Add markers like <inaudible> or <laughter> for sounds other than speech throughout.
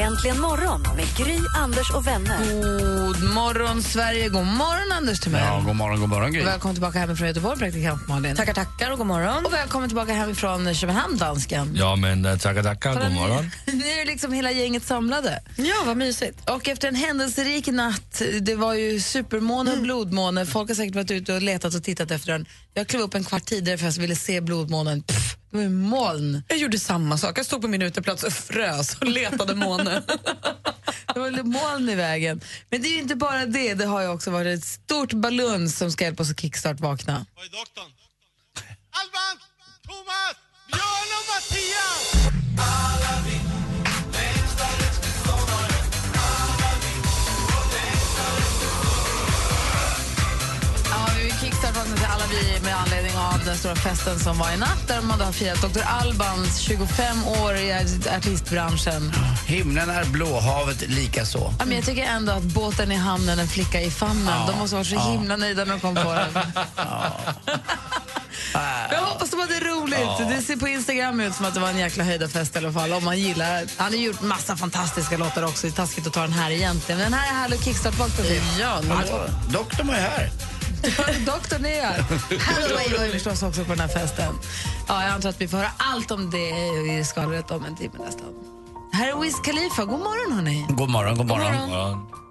Äntligen morgon med Gry, Anders och vänner. God morgon, Sverige. God morgon, Anders Timell. Ja, god morgon, god morgon Gry. Välkommen tillbaka hemifrån Göteborg, praktikant Malin. Tackar, tackar och god morgon. Och välkommen tillbaka hemifrån Köpenhamn, dansken. Ja, men eh, tackar, tackar. God morgon. <laughs> Nu är liksom hela gänget samlade. Ja, vad mysigt. Och efter en händelserik natt, det var ju supermåne och blodmåne, folk har säkert varit ute och letat och tittat efter den. Jag klev upp en kvart tidigare för att jag ville se blodmånen. Pff, moln. Jag gjorde samma sak. Jag stod på min uteplats och frös och letade måne. <laughs> Det var lite moln i vägen. Men det är ju inte bara det, det har ju också varit ett stort baluns som ska hjälpa oss att kickstart vakna. Var är doktorn? Alban! Thomas! Björn och Mattias! Ja, kickstart-vakna till alla vi med anledning av den stora festen som var i natt där man har firat Dr. Albans 25 år i artistbranschen. Himlen är blå, havet lika så. Ja, men jag tycker ändå att båten i hamnen, en flicka i famnen, de måste varit så himla nöjda när de kom på den. <laughs> <laughs> Jag hoppas de hade roligt. Det ser på Instagram ut som att det var en jäkla höjdarfest i alla fall. Om man gillar. Han har gjort massa fantastiska låtar också. Det är taskigt att ta den här egentligen. Men den här är härlig kickstart-vakna till. Ja, doktorn var ju här. Doktorn är. Hathaway var ju förstås också på den här festen. Ja, jag antar att vi får höra allt om det i skvallret om en timme nästan. Här är Wiz Khalifa. God morgon, hörni. God morgon, god morgon. morgon. morgon.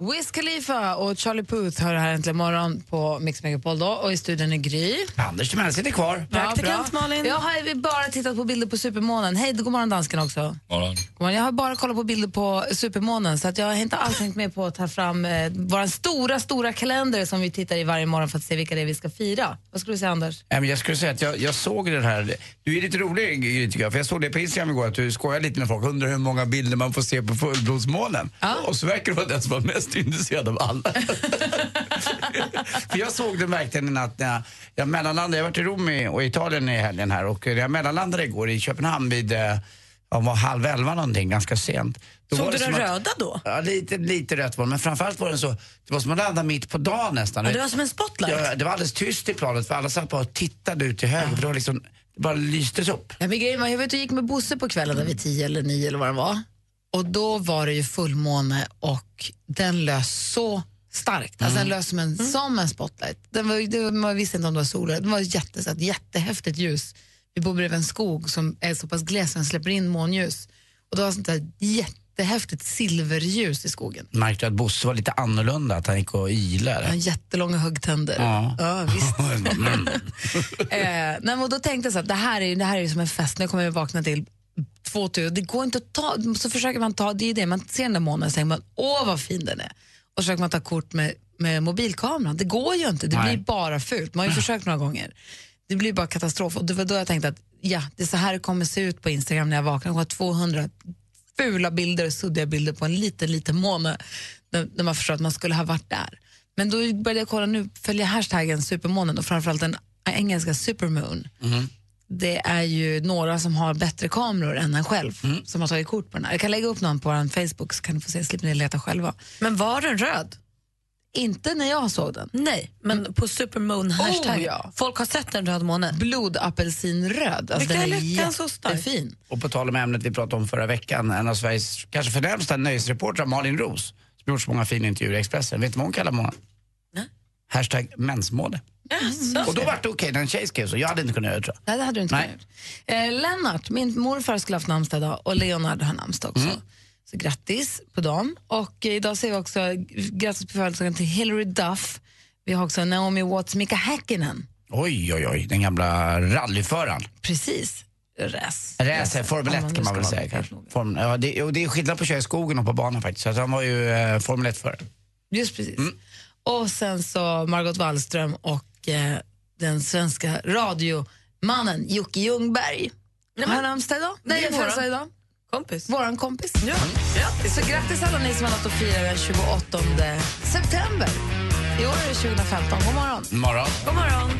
Wiz Khalifa och Charlie Puth hör här äntligen morgon på Mix Megapol då, och i studion är Gry. Anders Timell sitter kvar. Praktikant bra. Malin. Jag har bara tittat på bilder på supermånen. Hej, god morgon dansken också. Morgon. God morgon. Jag har bara kollat på bilder på supermånen så att jag har inte alls tänkt med på att ta fram eh, vår stora, stora kalender som vi tittar i varje morgon för att se vilka det är vi ska fira. Vad skulle du säga Anders? Men jag skulle säga att jag, jag såg den här, du är lite rolig Gry, tycker jag, för jag såg det på Instagram igår att du skojar lite med folk, undrar hur många bilder man får se på fullblodsmånen. Ja. Och så verkar det vara den som var mest intresserad av alla. <laughs> för jag såg den verkligen i natt när jag, jag mellanlandade, jag har varit i Rom i- och Italien i helgen här och när jag mellanlandade igår i Köpenhamn vid eh, ja, var halv elva någonting, ganska sent. Då Såg var du den som att- röda då? Ja, lite, lite rött var det, men framförallt var den så, det var som att landa mitt på dagen nästan. Ja, det var som en spotlight. Ja, det var alldeles tyst i planet för alla satt bara och tittade ut till höger. För det, var liksom, det bara lystes upp. Ja, men grejen var, jag ute och gick med Bosse på kvällen där vid tio eller nio eller vad det var. Och då var det ju fullmåne och den lös så starkt. Alltså den lös som en, som en spotlight. Den var, det, var- man visste inte om det var sol. Det var jätte, så att, jättehäftigt ljus. Vi bor bredvid en skog som är så pass gles den släpper in månljus. Och det var sånt där jättehäftigt silverljus i skogen. Märkte att Bosse var lite annorlunda, att han gick och Han har ilade. jättelånga huggtänder. Ja. ja visst. <laughs> Mm. <laughs> eh, nej, då tänkte jag så att det här är, ju- det här är ju som en fest, nu kommer jag vakna till 2000, det går inte att ta, så försöker man ta, det är det, man ser den där månen och säger man åh vad fin den är. Och så försöker man ta kort med, med mobilkameran, det går ju inte, det Nej. blir bara fult. Man har ju <laughs> försökt några gånger. Det blir bara katastrof och det var då jag tänkte att ja, det är så här det kommer se ut på Instagram när jag vaknar. Jag har 200 fula bilder, suddiga bilder på en liten, liten måne när, man förstår att man skulle ha varit där. Men då började jag kolla nu, följa hashtaggen supermånen och framförallt den engelska supermoon. Det är ju några som har bättre kameror än en själv som har tagit kort på den här. Jag kan lägga upp någon på vår Facebook så kan ni få se, slipper ni leta själva. Men var den röd? Inte när jag såg den. Nej, men på supermoon hashtag. Oh, ja. Folk har sett en röd måne. Blodapelsinröd. Alltså den är jättefin. Och på tal om ämnet vi pratade om förra veckan, en av Sveriges kanske förnämsta nöjesreportrar, Malin Ros, som gjort så många fina intervjuer i Expressen. Vet du vad hon kallar månen? Hashtag mensmåne. Och då var det okej när en tjej skrev så. Jag hade inte kunnat göra det tror jag. Nej, det hade du inte Nej. kunnat. Eh, Lennart, min morfar skulle haft namnsdag idag och Leonard har namnsdag också. Mm. Så grattis på dem. Och eh, idag säger vi också grattis på födelsedagen till Hillary Duff, Vi har också Naomi Watts Mika Häkkinen. Oj, oj, oj, den gamla rallyföraren. Precis. Räs. Racer, Formel 1 Ja, men kan man väl säga. Form, ja, det, och det är skillnad på att köra i skogen och på banan faktiskt. Så han var ju eh, Formel 1-förare. Just precis. Mm. Och sen så Margot Wallström och eh, den svenska radiomannen Jocke Ljungberg. Har han namnsdag idag? Nej, det är våran. idag. Kompis. Våran kompis. Ja. Grattis. Så grattis alla ni som har något att fira den 28 september. I år är det 2015. God morgon. Morgon. God morgon.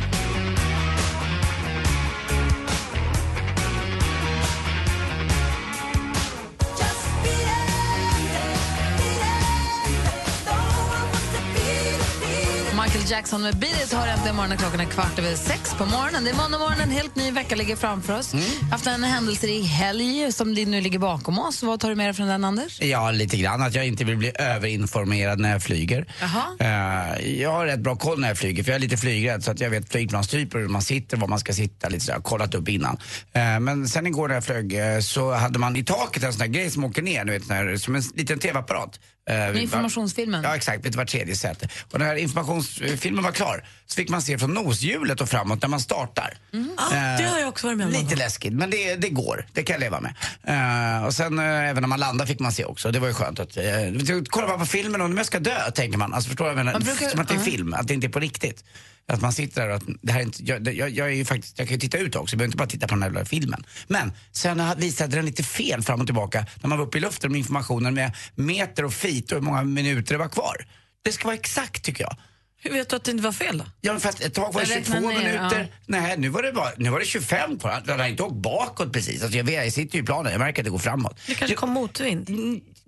Michael Jackson med Beat har äntligen morgonen. Klockan är kvart över sex på morgonen. Det är måndag morgon, en helt ny vecka ligger framför oss. Mm. haft en händelserik helg som nu ligger bakom oss. Vad tar du med dig från den, Anders? Ja, lite grann. Att jag inte vill bli överinformerad när jag flyger. Jaha. Eh, jag har rätt bra koll när jag flyger, för jag är lite flygrädd så att jag vet flygplanstyper, hur man sitter, var man ska sitta, lite så jag har kollat upp innan. Eh, men sen igår när jag flög eh, så hade man i taket en sån där grej som åker ner, du vet, här, som en liten TV-apparat. Eh, informationsfilmen? Ja, exakt, vid var tredje säte. Och när informationsfilmen var klar så fick man se från noshjulet och framåt när man startar. Ah, det har jag också varit med om. Lite läskigt, men det, det går. Det kan jag leva med. Eh, och sen eh, även när man landar fick man se också. Det var ju skönt att... Uh, kolla bara på filmen om jag ska dö, tänker man. Alltså förstår jag? Man brukar- Som att det är ja. film, att det inte är på riktigt. Att man sitter där och att det här är inte, jag, jag, jag är ju faktiskt, jag kan ju titta ut också, jag behöver inte bara titta på den här filmen. Men sen visade den lite fel fram och tillbaka när man var uppe i luften med informationen med meter och feet och hur många minuter det var kvar. Det ska vara exakt tycker jag. Hur vet du att det inte var fel då? Ja, fast ett tag var det Jag 22 räknar ner, minuter. Nej, nu var det, bara, nu var det 25 kvar. Jag har inte åkt bakåt precis. Alltså, jag, vet, jag sitter ju i planen, jag märker att det går framåt. Det kanske kom motvind.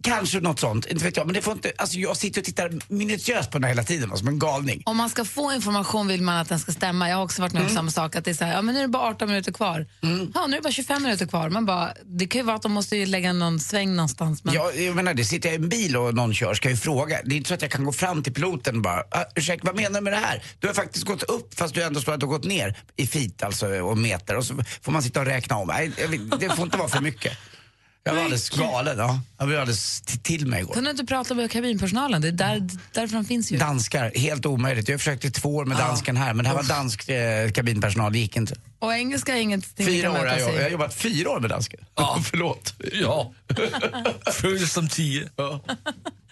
Mm, Kanske något sånt, inte vet jag. Men det får inte, alltså, jag sitter och tittar minutiöst på den här hela tiden, som en galning. Om man ska få information vill man att den ska stämma. Jag har också varit med om samma sak. Att det är så här, ja, men nu är det bara 18 minuter kvar. Ja, nu är det bara 25 minuter kvar. Man bara, det kan ju vara att de måste ju lägga någon sväng någonstans. Men Jag, jag menar, det sitter jag i en bil och någon kör, ska jag ju fråga. Det är inte så att jag kan gå fram till piloten och bara, ah, ursäkta, vad menar du med det här? Du har faktiskt gått upp fast du ändå står att du har gått ner i feet alltså, och meter och så får man sitta och räkna om. Nej, det får inte vara för mycket. Jag var alldeles galen, ja. Jag blev alldeles till mig igår. kunde du inte prata med kabinpersonalen? Det är där, därför de finns ju. Danskar, helt omöjligt. Jag försökte i två år med dansken här, men det här var dansk eh, kabinpersonal, det gick inte. Och engelska är vi Fyra år har jag, jag har jobbat fyra år med dansken. Ja. <laughs> Förlåt. Ja. <laughs> Føles som tio. Ja.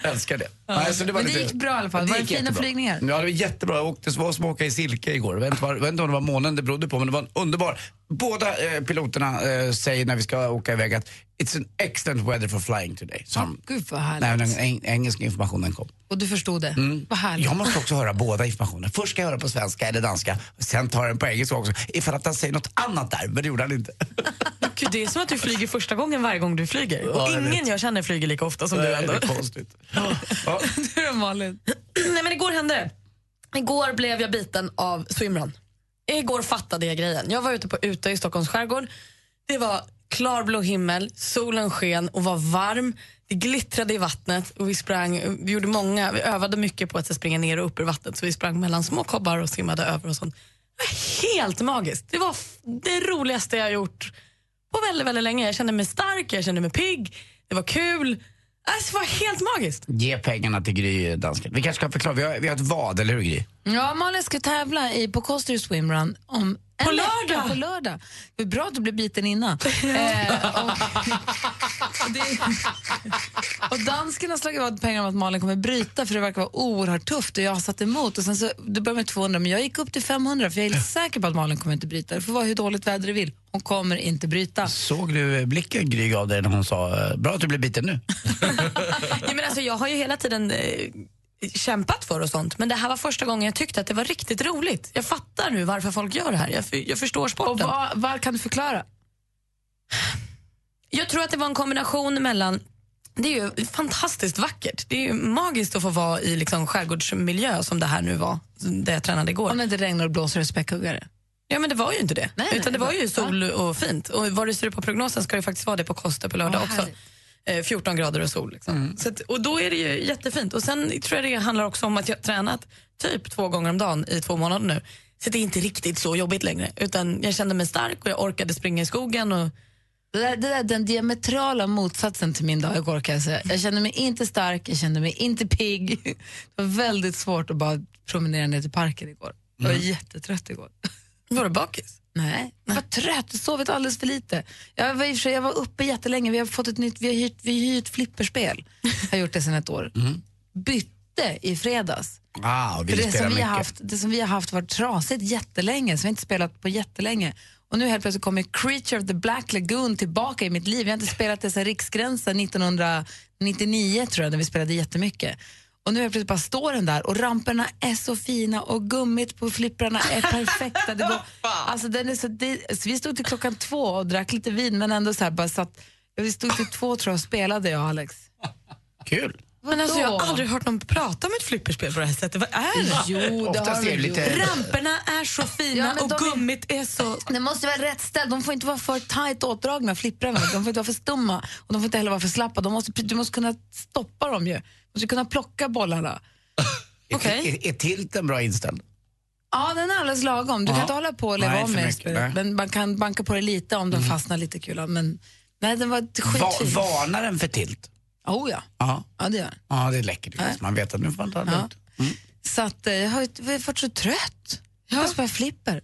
Älskar det. Nej, så det var Men det lite- gick bra i alla fall. Ja, Var det gick fina jättebra. flygningar? Ja, det var jättebra. Jag åkte, var som att åka i silke igår. Jag vet inte, var, vet inte om det var månen det berodde på, men det var en underbar... Båda eh, piloterna eh, säger när vi ska åka iväg att it's an excellent weather for flying today. Som, Gud vad härligt. när den eng, engelska informationen kom. Och du förstod det? Vad härligt. Jag måste också höra båda informationer. Först ska jag höra på svenska eller danska, sen tar jag den på engelska också. Ifall att han säger något annat där, men det gjorde han inte. <laughs> Gud, det är som att du flyger första gången varje gång du flyger. Och Ja, ingen jag känner flyger lika ofta som du det ändå. är konstigt. Ja. <laughs> Du är Malin. <clears throat> Nej men igår hände det. Igår blev jag biten av swimrun. Igår fattade jag grejen. Jag var ute på Utö i Stockholms skärgård. Det var klarblå himmel, solen sken och var varm. Det glittrade i vattnet och vi sprang, vi gjorde många, vi övade mycket på att springa ner och upp ur vattnet så vi sprang mellan små kobbar och simmade över och sånt. Helt magiskt. Det var det roligaste jag gjort på väldigt, väldigt länge. Jag kände mig stark, jag kände mig pigg, det var kul. Alltså, det var helt magiskt. Ge pengarna till Gry, dansken. Vi kanske ska förklara, vi har, vi har ett vad, eller hur Gry? Ja, Malin ska tävla i, på Coster Swimrun om en På vecka, lördag. På lördag. Det är bra att du blev biten innan. <laughs> eh, och, och, det, <laughs> och dansken har slagit vad pengar om att Malin kommer bryta för det verkar vara oerhört tufft och jag har satt emot. Och sen så, det började med 200 men jag gick upp till 500 för jag är helt säker på att Malin kommer inte bryta. Det får vara hur dåligt väder det vill. Hon kommer inte bryta. Såg du eh, blicken Gry gav dig när hon sa, eh, bra att du blev biten nu? <laughs> Ja, men alltså, jag har ju hela tiden eh, kämpat för och sånt men det här var första gången jag tyckte att det var riktigt roligt. Jag fattar nu varför folk gör det här. Jag, jag förstår Och sporten. vad, vad kan du förklara? Jag tror att det var en kombination mellan det är ju fantastiskt vackert. Det är ju magiskt att få vara i liksom skärgårdsmiljö som det här nu var, där jag tränade igår. Om det inte regnar och blåser och späckhuggare. Ja men det var ju inte det. Nej, Utan nej, det var ju sol och fint. Och vad det ser ut på prognosen ska det faktiskt vara det på Koster på lördag Åh, också. Eh, 14 grader och sol. Liksom. Så att, och då är det ju jättefint. Och sen tror jag det handlar också om att jag har tränat typ två gånger om dagen i två månader nu. Så det är inte riktigt så jobbigt längre. Utan jag kände mig stark och jag orkade springa i skogen. Och, Det där, det där, den diametrala motsatsen till min dag igår kan jag säga. Jag kände mig inte stark, jag kände mig inte pigg. Det var väldigt svårt att bara promenera ner till parken igår. Jag var Mm. jättetrött igår. Var du bakis? Nej, jag var trött, jag sovit alldeles för lite. Jag var, för sig, jag var uppe jättelänge, vi har fått ett nytt, vi har hyrt, vi har hyrt flipperspel. Jag har gjort det sedan ett år. Bytte i fredags. Ah, För det som, vi har haft, det som vi har haft var trasigt jättelänge, som vi inte spelat på jättelänge. Och nu helt plötsligt kommer Creature of the Black Lagoon tillbaka i mitt liv. Jag har inte spelat det sedan Riksgränsen 1999 tror jag, när vi spelade jättemycket. Och nu helt plötsligt bara står den där och ramperna är så fina och gummit på flipprarna är perfekta. Det går, <laughs> alltså den är så, det, så vi stod till klockan två och drack lite vin men ändå så här bara satt, vi stod till två tror jag och spelade jag och Alex. Kul. Men alltså, jag har aldrig hört någon prata om ett flipperspel på det här sättet. Vad är det? Jo, det har vi lite- gjort. Ramperna är så fina Ja, och de är- gummit är så... Det måste vara rätt ställ. De får inte vara för tajt åtdragna, flipprarna. De får inte vara för stumma och de får inte heller vara för slappa. De måste, du måste kunna stoppa dem ju. Du måste kunna plocka bollarna. <laughs> Okej. Är, är tilten bra inställd? Ja, den är alldeles lagom. Du Ja. kan inte hålla på och leva Nej, om med mycket. Men man kan banka på det lite om den fastnar lite kul. Men nej, den var Va, skitfin. varnar den för tilt? Oh ja. Ja. ja, det gör. Ja, det är läckert. Nej. Man vet att nu får man ta det Ja. lugnt. Så att, eh, jag har ju jag har varit så trött. Jag har spelat flipper.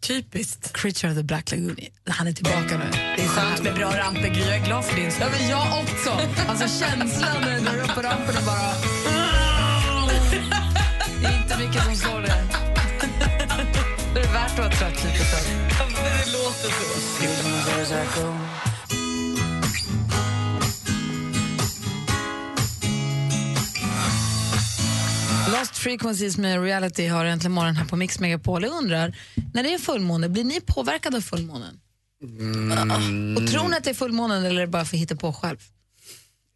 Typiskt. Creature of the Black Lagoon. Han är tillbaka nu. Det är skönt med bra ramper, Gry. Jag är glad för din Ja, skull. men jag också. Alltså känslan när du drar upp på rampen och bara... Det är inte mycket som slår det. Då är det värt att vara trött lite. Det låter så. Frequencies med Reality har äntligen morgon här på Mix Megapol. Jag undrar, när det är fullmåne, blir ni påverkade av fullmånen? Och tror ni att det är fullmånen eller är det bara för att hitta på själv?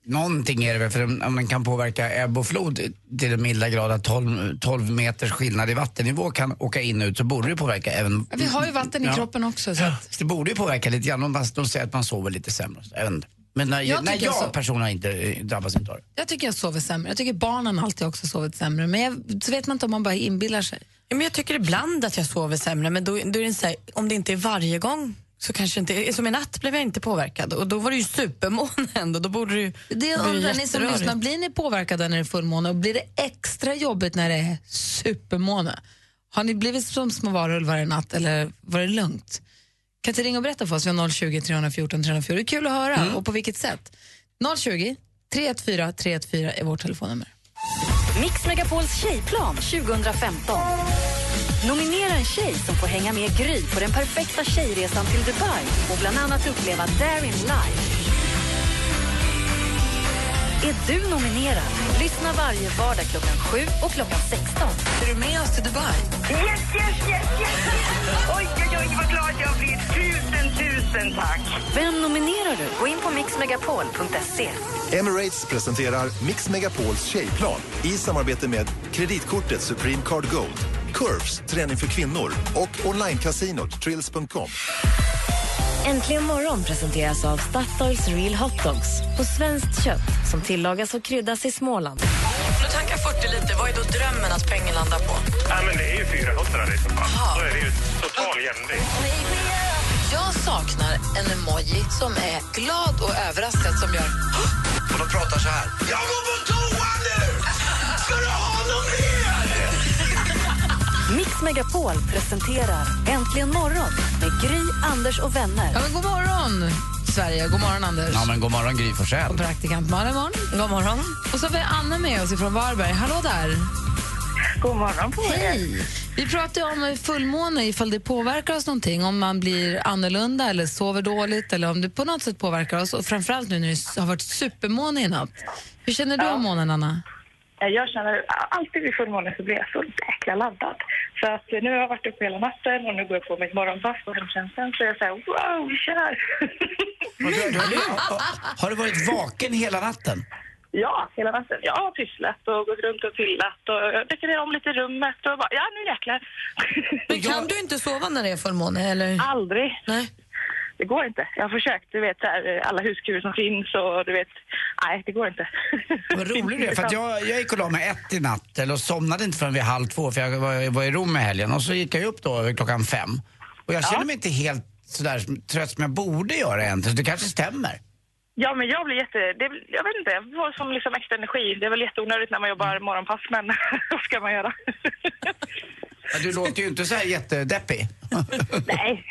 Någonting är det väl, för om den kan påverka ebb och flod till den milda grad att 12, 12 meters skillnad i vattennivå kan åka in och ut så borde det påverka även... Ja, vi har ju vatten i Ja. kroppen också. Så att, det borde ju påverka lite grann de säger att man sover lite sämre. Jag. Men när Jag jag, när jag personligen inte eh, drabbas inte av det. jag tycker jag sover sämre. Jag tycker barnen alltid också sovit sämre. Men jag, så vet man inte om man bara inbillar sig. Ja, men jag tycker ibland att jag sover sämre, men då, då är det så här, om det inte är varje gång så kanske inte... Som i natt blev jag inte påverkad och då var det ju supermåne <laughs> ändå. Då borde det ju Det bli undrar ni som lyssnar, blir ni påverkade när det är fullmåne och blir det extra jobbigt när det är supermåne? Har ni blivit som små varulvar i natt eller var det lugnt? Kan inte ringa och berätta för oss? Vi har 020 314 314. Det är kul att höra och på vilket sätt. 020 314 314 är vårt telefonnummer. Mix Megapols tjejplan 2015. Nominera en tjej som får hänga med Gry på den perfekta tjejresan till Dubai och bland annat uppleva Darin live. Är du nominerad? Lyssna varje vardag klockan 7 och klockan 16. Är du med oss till Dubai? Yes, yes, yes, yes! Oj, oj, oj, vad glad jag blir. Tusen, tusen tack. Vem nominerar du? Gå in på mixmegapol.se. Emirates presenterar Mix Megapols tjejplan i samarbete med kreditkortet Supreme Card Gold, Curves, träning för kvinnor och onlinecasinot Trills.com. Äntligen morgon presenteras av Statoils Real Hot Dogs på svenskt kött som tillagas och kryddas i Småland. Om du tankar 40 liter, vad är då drömmen att pengen landar på? Ja, men det är ju 400 i så fall. Då är det ju total jämvikt. Jag saknar en emoji som är glad och överraskad som gör Och de pratar så här. Jag går på toa nu! Ska du ha något mer? Mix Megapol presenterar Äntligen morgon med Gry, Anders och vänner. Ja, men god morgon, Sverige. God morgon, Anders. Ja men god morgon Gry Forssell. Och praktikant Malin morgon. God morgon. Och så har vi Anna med oss från Varberg. Hallå där. God morgon på er. Hej! Vi pratar ju om fullmåne, ifall det påverkar oss någonting. Om man blir annorlunda eller sover dåligt eller om det på något sätt påverkar oss. Och framförallt nu när det har varit supermåne i natt. Hur känner du om månen, Anna? Eh, Jag känner alltid vid fullmåne så blir jag så jäkla laddad. Så att eh, nu har jag varit uppe hela natten och nu går jag på mitt morgonpass på hemtjänsten så jag säger wow, vi kör! Och du, du, <laughs> har, du varit vaken hela natten? ja, hela natten. Jag har pysslat och gått runt och pillat och dekorerat om lite rummet och bara, ja nu jäklar. Men kan <laughs> du inte sova när det är fullmåne? Eller? Aldrig. Nej. Det går inte. Jag har försökt, du vet, här, alla huskurer som finns och du vet, nej det går inte. <laughs> Vad roligt det är, för att jag, jag gick och la mig ett i natt, eller somnade inte förrän vid halv två för jag var, var i Rom i helgen och så gick jag upp då klockan fem. Och jag känner mig inte helt sådär trött som jag borde göra egentligen, så det kanske stämmer. Ja, men jag blir jätte... Det, jag vet inte, jag får som liksom extra energi. Det är väl jätteonödigt när man jobbar morgonpass, men <laughs> vad ska man göra? <laughs> Ja, du låter ju inte så här jättedeppig. <laughs> Nej,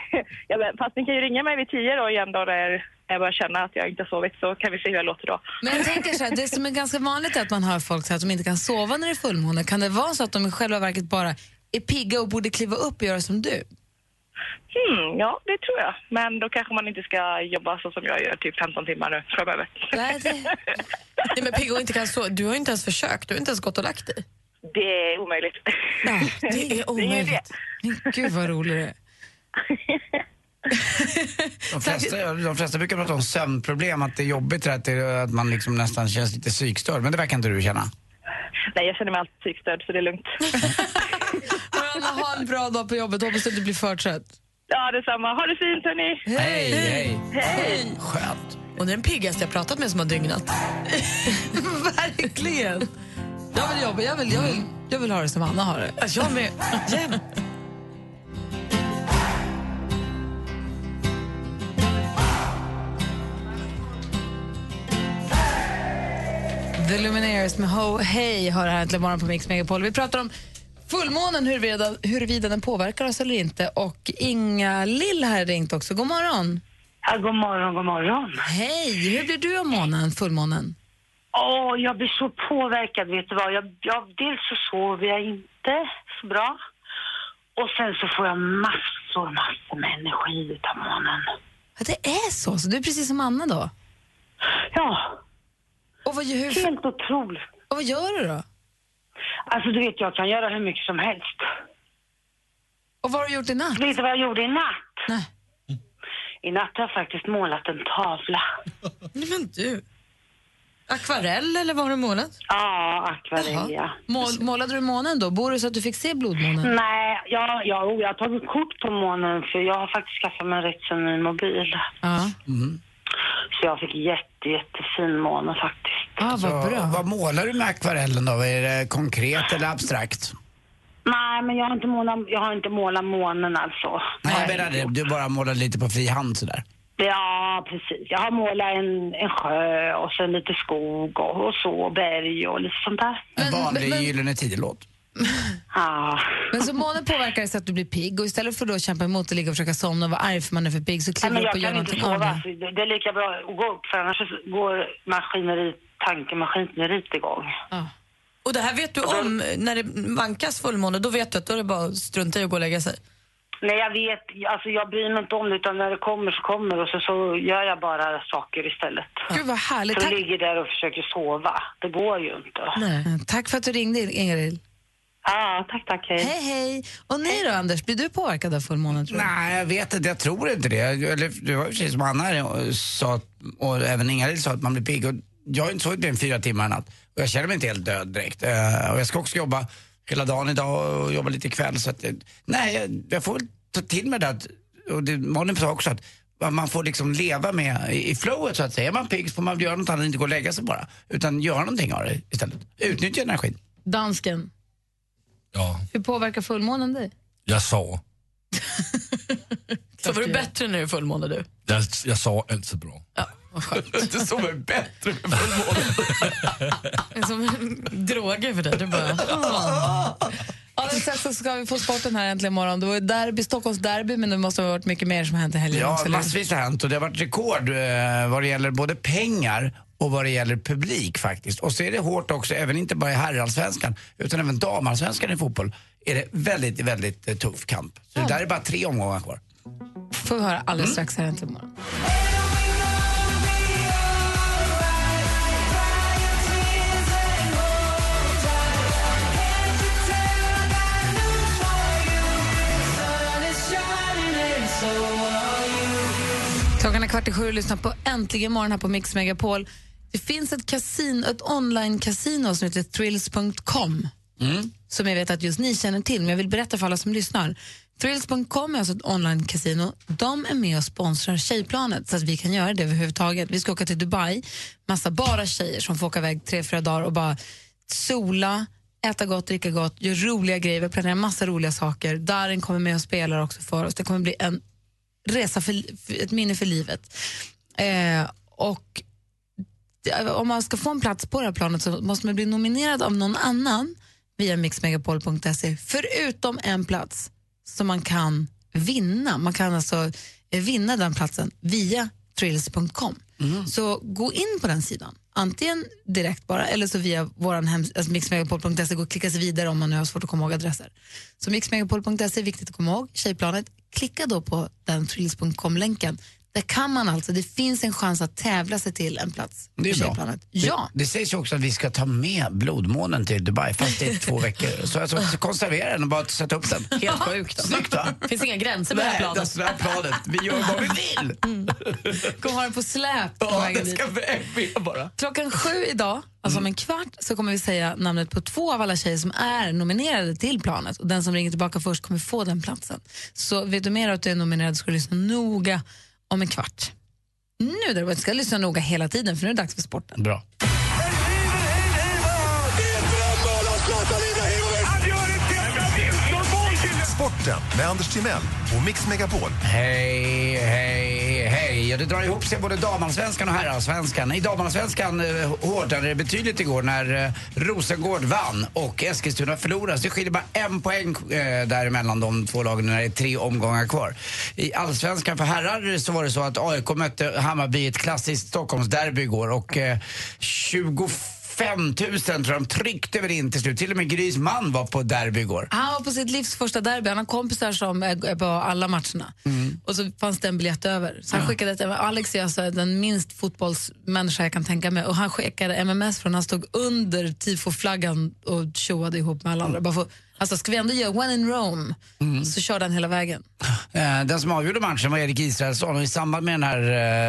ja, men, fast ni kan ju ringa mig vid tio då igen då när jag börjar känna att jag inte har sovit så kan vi se hur jag låter då. Men jag tänker så här, det som är ganska vanligt är att man hör folk säga att de inte kan sova när det är fullmåne. Kan det vara så att de i själva verket bara är pigga och borde kliva upp och göra som du? Hmm, ja, det tror jag. Men då kanske man inte ska jobba så som jag gör, typ 15 timmar nu framöver. Nej, det... <laughs> Nej, men Piggo inte kan så. Du har ju inte ens försökt. Du har inte ens gått och lagt dig. Det är omöjligt. Ja, det är <laughs> omöjligt. Gud vad rolig du är. <laughs> De flesta, de flesta brukar prata om sömnproblem, att det är jobbigt det här, att, det, att man liksom nästan känns lite psykstörd. Men det verkar inte du känna. Nej, jag känner mig alltid psykstörd så det är lugnt. <laughs> Anna, ha en bra dag på jobbet. Hoppas att du blir för trött. Ja, detsamma. Ha det fint, hörni. Hej, hej. Hej. Skönt. Hon är den piggaste jag pratat med som har dygnat. Verkligen. Jag vill jobba. Jag vill, jag vill, jag vill ha det som Anna har det. Jag med. Jämt. <laughs> The Lumineers med Ho Hey har här äntligen morgon på Mix Megapol. Vi pratar om fullmånen, huruvida, huruvida den påverkar oss eller inte. Och Inga Lill har ringt också. God morgon. Ja, god morgon, god morgon. Hej! Hur blir du av månen, fullmånen? Åh, jag blir så påverkad, vet du vad? Jag, jag, dels så sover jag inte så bra. Och sen så får jag massor, massor med energi utav månen. Ja, det är så? Så du är precis som Anna då? Ja. Och vad, hur, Helt otroligt. och vad gör du då? Alltså, du vet, jag kan göra hur mycket som helst. Och vad har du gjort i natt? Vet du vad jag gjorde i natt? Nej. I natt har jag faktiskt målat en tavla. Nej, men du. Akvarell eller vad har du målat? Ja, akvarell, ja. Mål, målade du månen då? Bor du så att du fick se blodmånen? Nej, ja, ja, oh, jag har tagit kort på månen för jag har faktiskt skaffat mig en rätt så ny mobil. Ja. Så jag fick jätte, jättefin måne faktiskt. Ah, Så, vad målar du med akvarellen då? Är det konkret eller abstrakt? Nej, men jag har inte målat, jag har inte målat månen alltså. Nej, jag menar det. Du bara målar lite på fri hand sådär. Ja, precis. Jag har målat en, en sjö och sen lite skog och, och så, berg och lite sånt där. En vanlig men- Gyllene Tider-låt. Ja. Men så månen påverkar dig så att du blir pigg och istället för då att kämpa emot och ligga och försöka somna och vara arg för man är för pigg så kliver du upp och gör någonting av det. Alltså, det, det är lika bra att gå upp för annars så går maskineri, tankemaskineriet igång. Och det här vet du om när det vankas fullmåne, då vet du att då är det bara att strunta i att gå och lägga sig. Nej, jag vet. Alltså, jag bryr mig inte om det, utan när det kommer så kommer och så, så gör jag bara saker istället. Gud vad härligt. Så Tack, jag ligger där och försöker sova. Det går ju inte. Nej. Tack för att du ringde, Ingrid. Ja, tack, tack. Hej. Hej, hej. Och ni då, Anders? Blir du påverkad av fullmånen, tror du? Nej, jag vet inte. Jag tror inte det. Eller, det var precis som Anna eh, sa, och även Ingrid sa, att man blir pigg. Och jag har inte sovit mer än fyra timmar i natt. Och jag känner mig inte helt död direkt. Eh, och jag ska också jobba hela dagen idag och jobba lite ikväll. Så att, nej, jag, jag får väl ta till mig det. Att, och det Malin sa också att man får liksom leva med i i flowet så att säga. Är man pigg så får man göra något annat, inte gå och lägga sig bara. Utan göra någonting av det istället. Utnyttja energin. Dansken, Ja, hur påverkar fullmånen dig? jag sover. <laughs> Sover du bättre när det är fullmåne du? Jag, jag sover alltid bra. Vad skönt. <laughs> Du sover bättre med Det är som droger för dig. Du bara, Alldeles strax så ska vi få sporten här äntligen imorgon. Det var derby, Stockholms derby, men det måste ha varit mycket mer som hänt i helgen Ja, också, massvis har hänt och det har varit rekord eh, vad det gäller både pengar och vad det gäller publik faktiskt. Och så är det hårt också, även inte bara i herrallsvenskan utan även damallsvenskan i fotboll är det väldigt, väldigt eh, tuff kamp. Så det där är bara tre omgångar kvar. får vi höra alldeles strax här äntligen imorgon. Klockan är kvart i sju och lyssnar på Äntligen morgon här på Mix Megapol. Det finns ett, kasin, ett online-casino som heter thrills.com som jag vet att just ni känner till, men jag vill berätta för alla som lyssnar. Thrills.com är alltså ett online-casino. De är med och sponsrar Tjejplanet så att vi kan göra det överhuvudtaget. Vi ska åka till Dubai, massa bara tjejer som får åka iväg tre, fyra dagar och bara sola, äta gott, dricka gott, göra roliga grejer. Vi planerar massa roliga saker. Darin kommer med och spelar också för oss. Det kommer bli en resa för, ett minne för livet. Eh, och om man ska få en plats på det här planet så måste man bli nominerad av någon annan via mixmegapol.se förutom en plats som man kan vinna. Man kan alltså eh, vinna den platsen via trills.com. Så gå in på den sidan, antingen direkt bara eller så via vår alltså mixmegapol.se gå och klicka sig vidare om man nu har svårt att komma ihåg adresser. Så mixmegapol.se är viktigt att komma ihåg. Tjejplanet, klicka då på den trills.com-länken. Där kan man alltså, det finns en chans att tävla sig till en plats Det är bra. Det, Ja. det sägs ju också att vi ska ta med blodmånen till Dubai fast det är två <laughs> veckor. Så alltså, konservera den och bara sätta upp den. Helt sjukt. Snyggt va? Det <laughs> finns inga gränser med det här Nej, det här planet. Vi gör vad vi vill. Kommer ha den på släp Ja, den ska väg med bara. Klockan sju idag, alltså om en kvart, så kommer vi säga namnet på två av alla tjejer som är nominerade till planet. Och den som ringer tillbaka först kommer få den platsen. Så vet du mer att du är nominerad ska du lyssna noga om en kvart. Nu däremot ska jag lyssna noga hela tiden för nu är det dags för sporten. Bra. Sporten med Anders Timell och Mix Megapol. Hej, hej, Ja, det drar ihop sig både damallsvenskan och herrallsvenskan. I damallsvenskan eh, hårdnade det betydligt igår när eh, Rosengård vann och Eskilstuna förlorade. Så det skiljer bara en poäng eh, däremellan de två lagen när det är tre omgångar kvar. I allsvenskan för herrar så var det så att AIK mötte Hammarby i ett klassiskt Stockholmsderby igår och eh, 25 000 tror jag de tryckte väl in till slut. Till och med Grys man var på derby igår. Han var på sitt livs första derby. Han har kompisar som är på alla matcherna. Och så fanns det en biljett över. Så han skickade ett, Alex är alltså den minst fotbollsmänniska jag kan tänka mig. Och han skickade MMS från han stod under tifoflaggan och tjoade ihop med alla andra. Bara för, alltså ska vi ändå göra one in Rome så kör den hela vägen. Eh, Den som avgjorde matchen var Erik Israelsson och i samband med den här,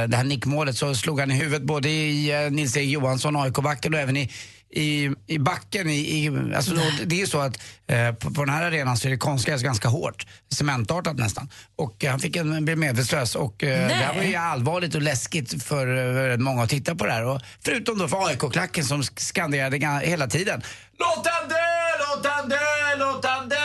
eh, det här nickmålet så slog han i huvudet både i eh, Nils-Erik Johansson, AIK-backen och även i i, i backen, i, i, alltså då, det är ju så att eh, på, på den här arenan så är det konstgräs ganska hårt, cementartat nästan. Och eh, han fick en, blev medvetslös och eh, det här var ju allvarligt och läskigt för många att titta på det här. Och, förutom då för AIK-klacken som sk- skanderade hela tiden. Låt han dö, låt han dö, låt han dö!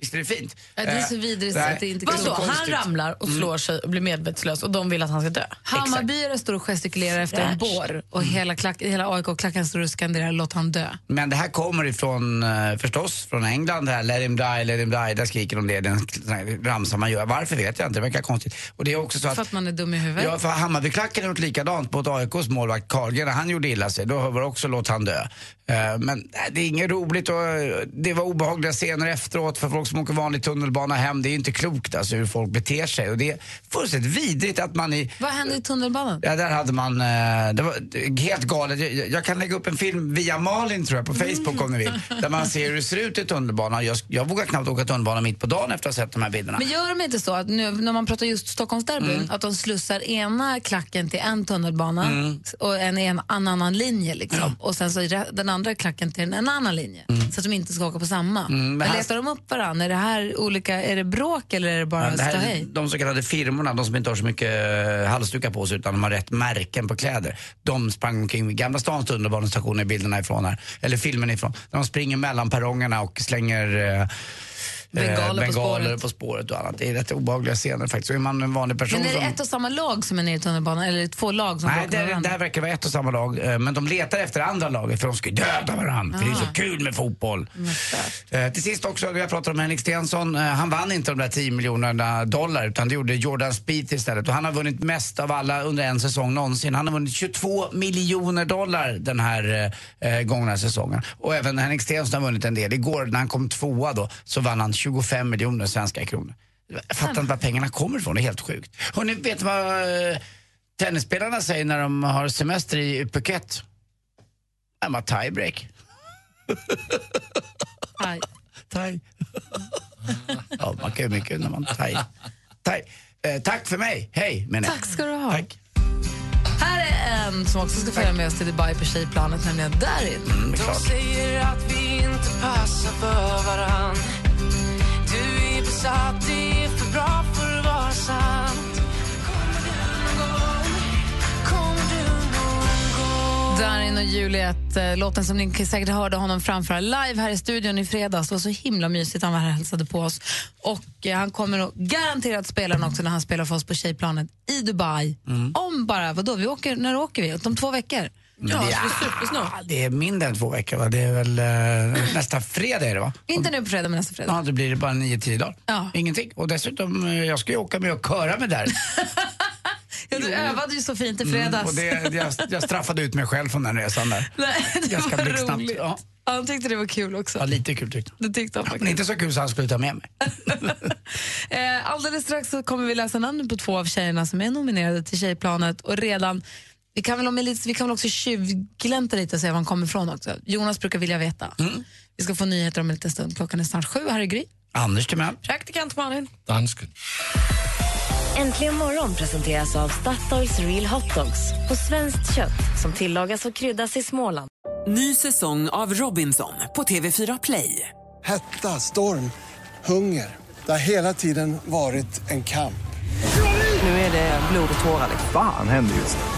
Visst är det fint? Ja, det är så Eh, vidrigt nej, att det inte går. så han ramlar och slår sig och blir medvetslös och de vill att han ska dö? Hammarbyare står och gestikulerar efter en bår och hela, klack, hela AIK-klacken står och skanderar låt han dö. Men det här kommer ifrån, eh, förstås, från England. Det här, let him die, let him die. Där skriker de det. Det är en sån här ramsa man gör. Varför vet jag inte. Det verkar konstigt. Och det är också så att... För att man är dum i huvudet. Ja, för Hammarbyklacken har gjort likadant mot AIKs målvakt Carlgren när han gjorde illa sig. Då var det också låt han dö. Eh, Men äh, det är inget roligt och eh, det var obehagliga scener efteråt för folk som åker vanlig tunnelbana hem. Det är inte klokt alltså hur folk beter sig och det är fullständigt vidrigt att man i Vad hände i tunnelbanan? Ja, där hade man, eh, det var helt galet. Jag, jag kan lägga upp en film via Malin tror jag på Facebook om ni vill. Där man ser hur det ser ut i tunnelbanan. Jag, jag vågar knappt åka tunnelbana mitt på dagen efter att ha sett de här bilderna. Men gör de inte så att nu, när man pratar just Stockholmsderbyn, Mm. att de slussar ena klacken till en tunnelbana Mm. och en, en, en annan linje liksom. Och sen så den andra klacken till en annan linje. Så att de inte ska åka på samma. Mm, men här- letar de upp varandra? Är det här olika, är det bråk eller är det bara Ja, det här är ståhej? de så kallade firmorna, de som inte har så mycket eh, halsdukar på sig utan de har rätt märken på kläder. De sprang omkring Gamla stans tunnelbanestation i bilderna ifrån här, eller filmen ifrån. De springer mellan perrongerna och slänger eh, Bengaler på spåret. på spåret och annat. Det är rätt obehagliga scener faktiskt. Och är man en vanlig person Men är det som... ett och samma lag som är nere i tunnelbanan eller två lag som Nej, det, det här verkar vara ett och samma lag. eh, Men de letar efter andra laget för de ska ju döda varandra. För det är så Ah. kul med fotboll. Eh, till sist också, vi har pratat om Henrik Stensson. Eh, han vann inte de där 10 miljonerna dollar utan det gjorde Jordan Spieth istället. Och han har vunnit mest av alla under en säsong någonsin. Han har vunnit 22 miljoner dollar den här eh, eh, gångna säsongen. Och även Henrik Stensson har vunnit en del. Igår när han kom tvåa då så vann han 25 miljoner svenska kronor. Jag fattar inte var pengarna kommer ifrån, det är helt sjukt. Hörrni, vet du vad eh, tennisspelarna säger när de har semester i Phuket? I'm a tiebreak. Aj. Thai. ja, man kan ju mycket när man thai. thai. Eh, tack för mig. Hej, menar jag. Tack ska du ha. Här är en som också ska följa med oss till Dubai på tjejplanet, nämligen Darin. Mm, det är klart. säger att vi inte passar för varann Är besatt, det är för bra för att vara sant Kommer du någon gång? Kommer du någon gång? Darin och Juliet, eh, låten som ni säkert hörde honom framföra live här i studion i fredags. Det var så himla mysigt. Han var här och hälsade på oss. Och eh, han kommer nog garanterat spela den också när han spelar för oss på tjejplanet i Dubai. Om bara, vadå, vi åker, när åker vi? Om två veckor. Men Ja, det, det är supersnart. det är mindre än två veckor va? Det är väl eh, nästa fredag är det va? Inte nu på fredag, men nästa fredag. Ja, då blir det bara 9-10 dagar. Ja. Ingenting. Och dessutom, eh, jag ska ju åka med och köra med där. <laughs> Ja, du övade ju så fint i fredags. Mm, och det, jag, jag straffade ut mig själv från den resan där. <laughs> Nej, det Ganska blixtsnabbt. roligt. Ja. Han tyckte det var kul också. Ja, lite kul tyckte Det tyckte han faktiskt. Men inte så kul så han skulle ta med mig. <laughs> Eh, alldeles strax så kommer vi läsa namnen på två av tjejerna som är nominerade till Tjejplanet. Och redan, vi, kan väl om vi kan väl också tjuvglänta lite och se var han kommer ifrån också. Jonas brukar vilja veta. Vi ska få nyheter om en liten stund. Klockan är snart sju. Här är Gry. Anders Timell. Praktikant Malin. Dansken. Äntligen morgon presenteras av Statoils Real Hot Dogs på svenskt kött som tillagas och kryddas i Småland. Ny säsong av Robinson på TV4 Play. Hetta, storm, hunger. Det har hela tiden varit en kamp. Nu är det blod och tårar. Fan händer just nu.